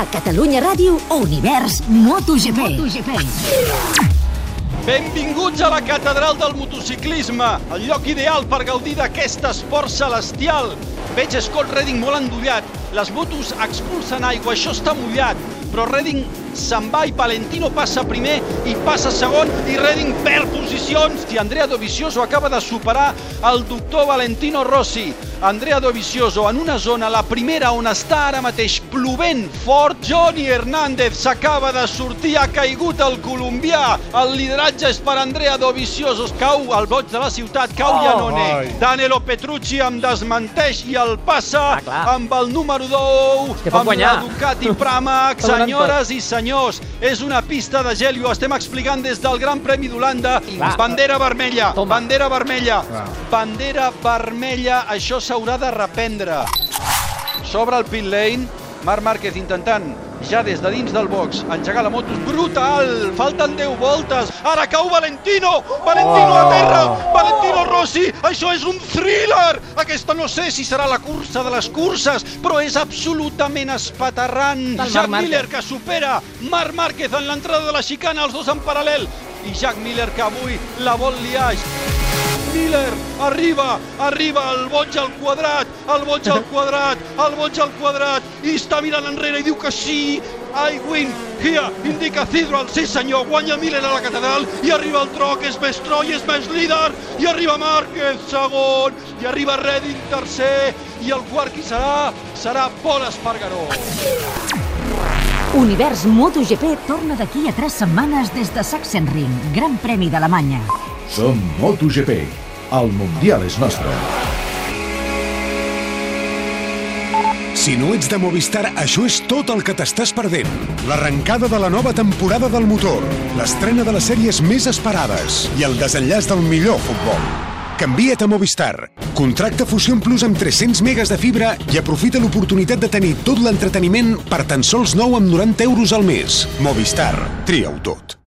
A Catalunya Ràdio, Univers MotoGP. MotoGP. Benvinguts a la catedral del motociclisme, el lloc ideal per gaudir d'aquest esport celestial. Veig Scott Redding molt endollat, les motos expulsen aigua, això està mullat, però Redding se'n va i Valentino passa primer i passa segon i Redding perd posicions i Andrea Dovizioso acaba de superar el doctor Valentino Rossi. Andrea Dovizioso en una zona, la primera on està ara mateix plovent fort. Johnny Hernández s'acaba de sortir, ha caigut el colombià. El lideratge és per Andrea Dovizioso. Cau al boig de la ciutat, cau oh, Iannone. Ai. Danilo Petrucci em desmenteix i el passa ah, amb el número 2, amb guanyar. la Ducati Pramac. Senyores i senyors, és una pista de gel i ho estem explicant des del Gran Premi d'Holanda. Bandera vermella, Toma. bandera vermella, bandera vermella. Això s'haurà de reprendre. S'obre el pit lane, Marc Márquez intentant ja des de dins del box engegar la moto. Brutal! Falten 10 voltes. Ara cau Valentino! Valentino a terra! Valentino Rossi! Això és un thriller! Aquesta no sé si serà la cursa de les curses, però és absolutament espaterrant. Jack Miller que supera Marc Márquez en l'entrada de la xicana, els dos en paral·lel. I Jack Miller que avui la vol liar. Miller arriba, arriba el boig al quadrat, el boig al quadrat, el boig al quadrat, i està mirant enrere i diu que sí, I win, here, indica Cidral, sí senyor, guanya Miller a la catedral, i arriba el tro, que és més tro i és més líder, i arriba Márquez segon, i arriba Redding tercer, i el quart qui serà? Serà Pol Espargaró. Univers MotoGP torna d'aquí a tres setmanes des de Sachsenring, Gran Premi d'Alemanya. Som MotoGP. El Mundial és nostre. Si no ets de Movistar, això és tot el que t'estàs perdent. L'arrencada de la nova temporada del motor, l'estrena de les sèries més esperades i el desenllaç del millor futbol. Canvia't a Movistar. Contracta Fusion Plus amb 300 megas de fibra i aprofita l'oportunitat de tenir tot l'entreteniment per tan sols 9 amb 90 euros al mes. Movistar. Tria-ho tot.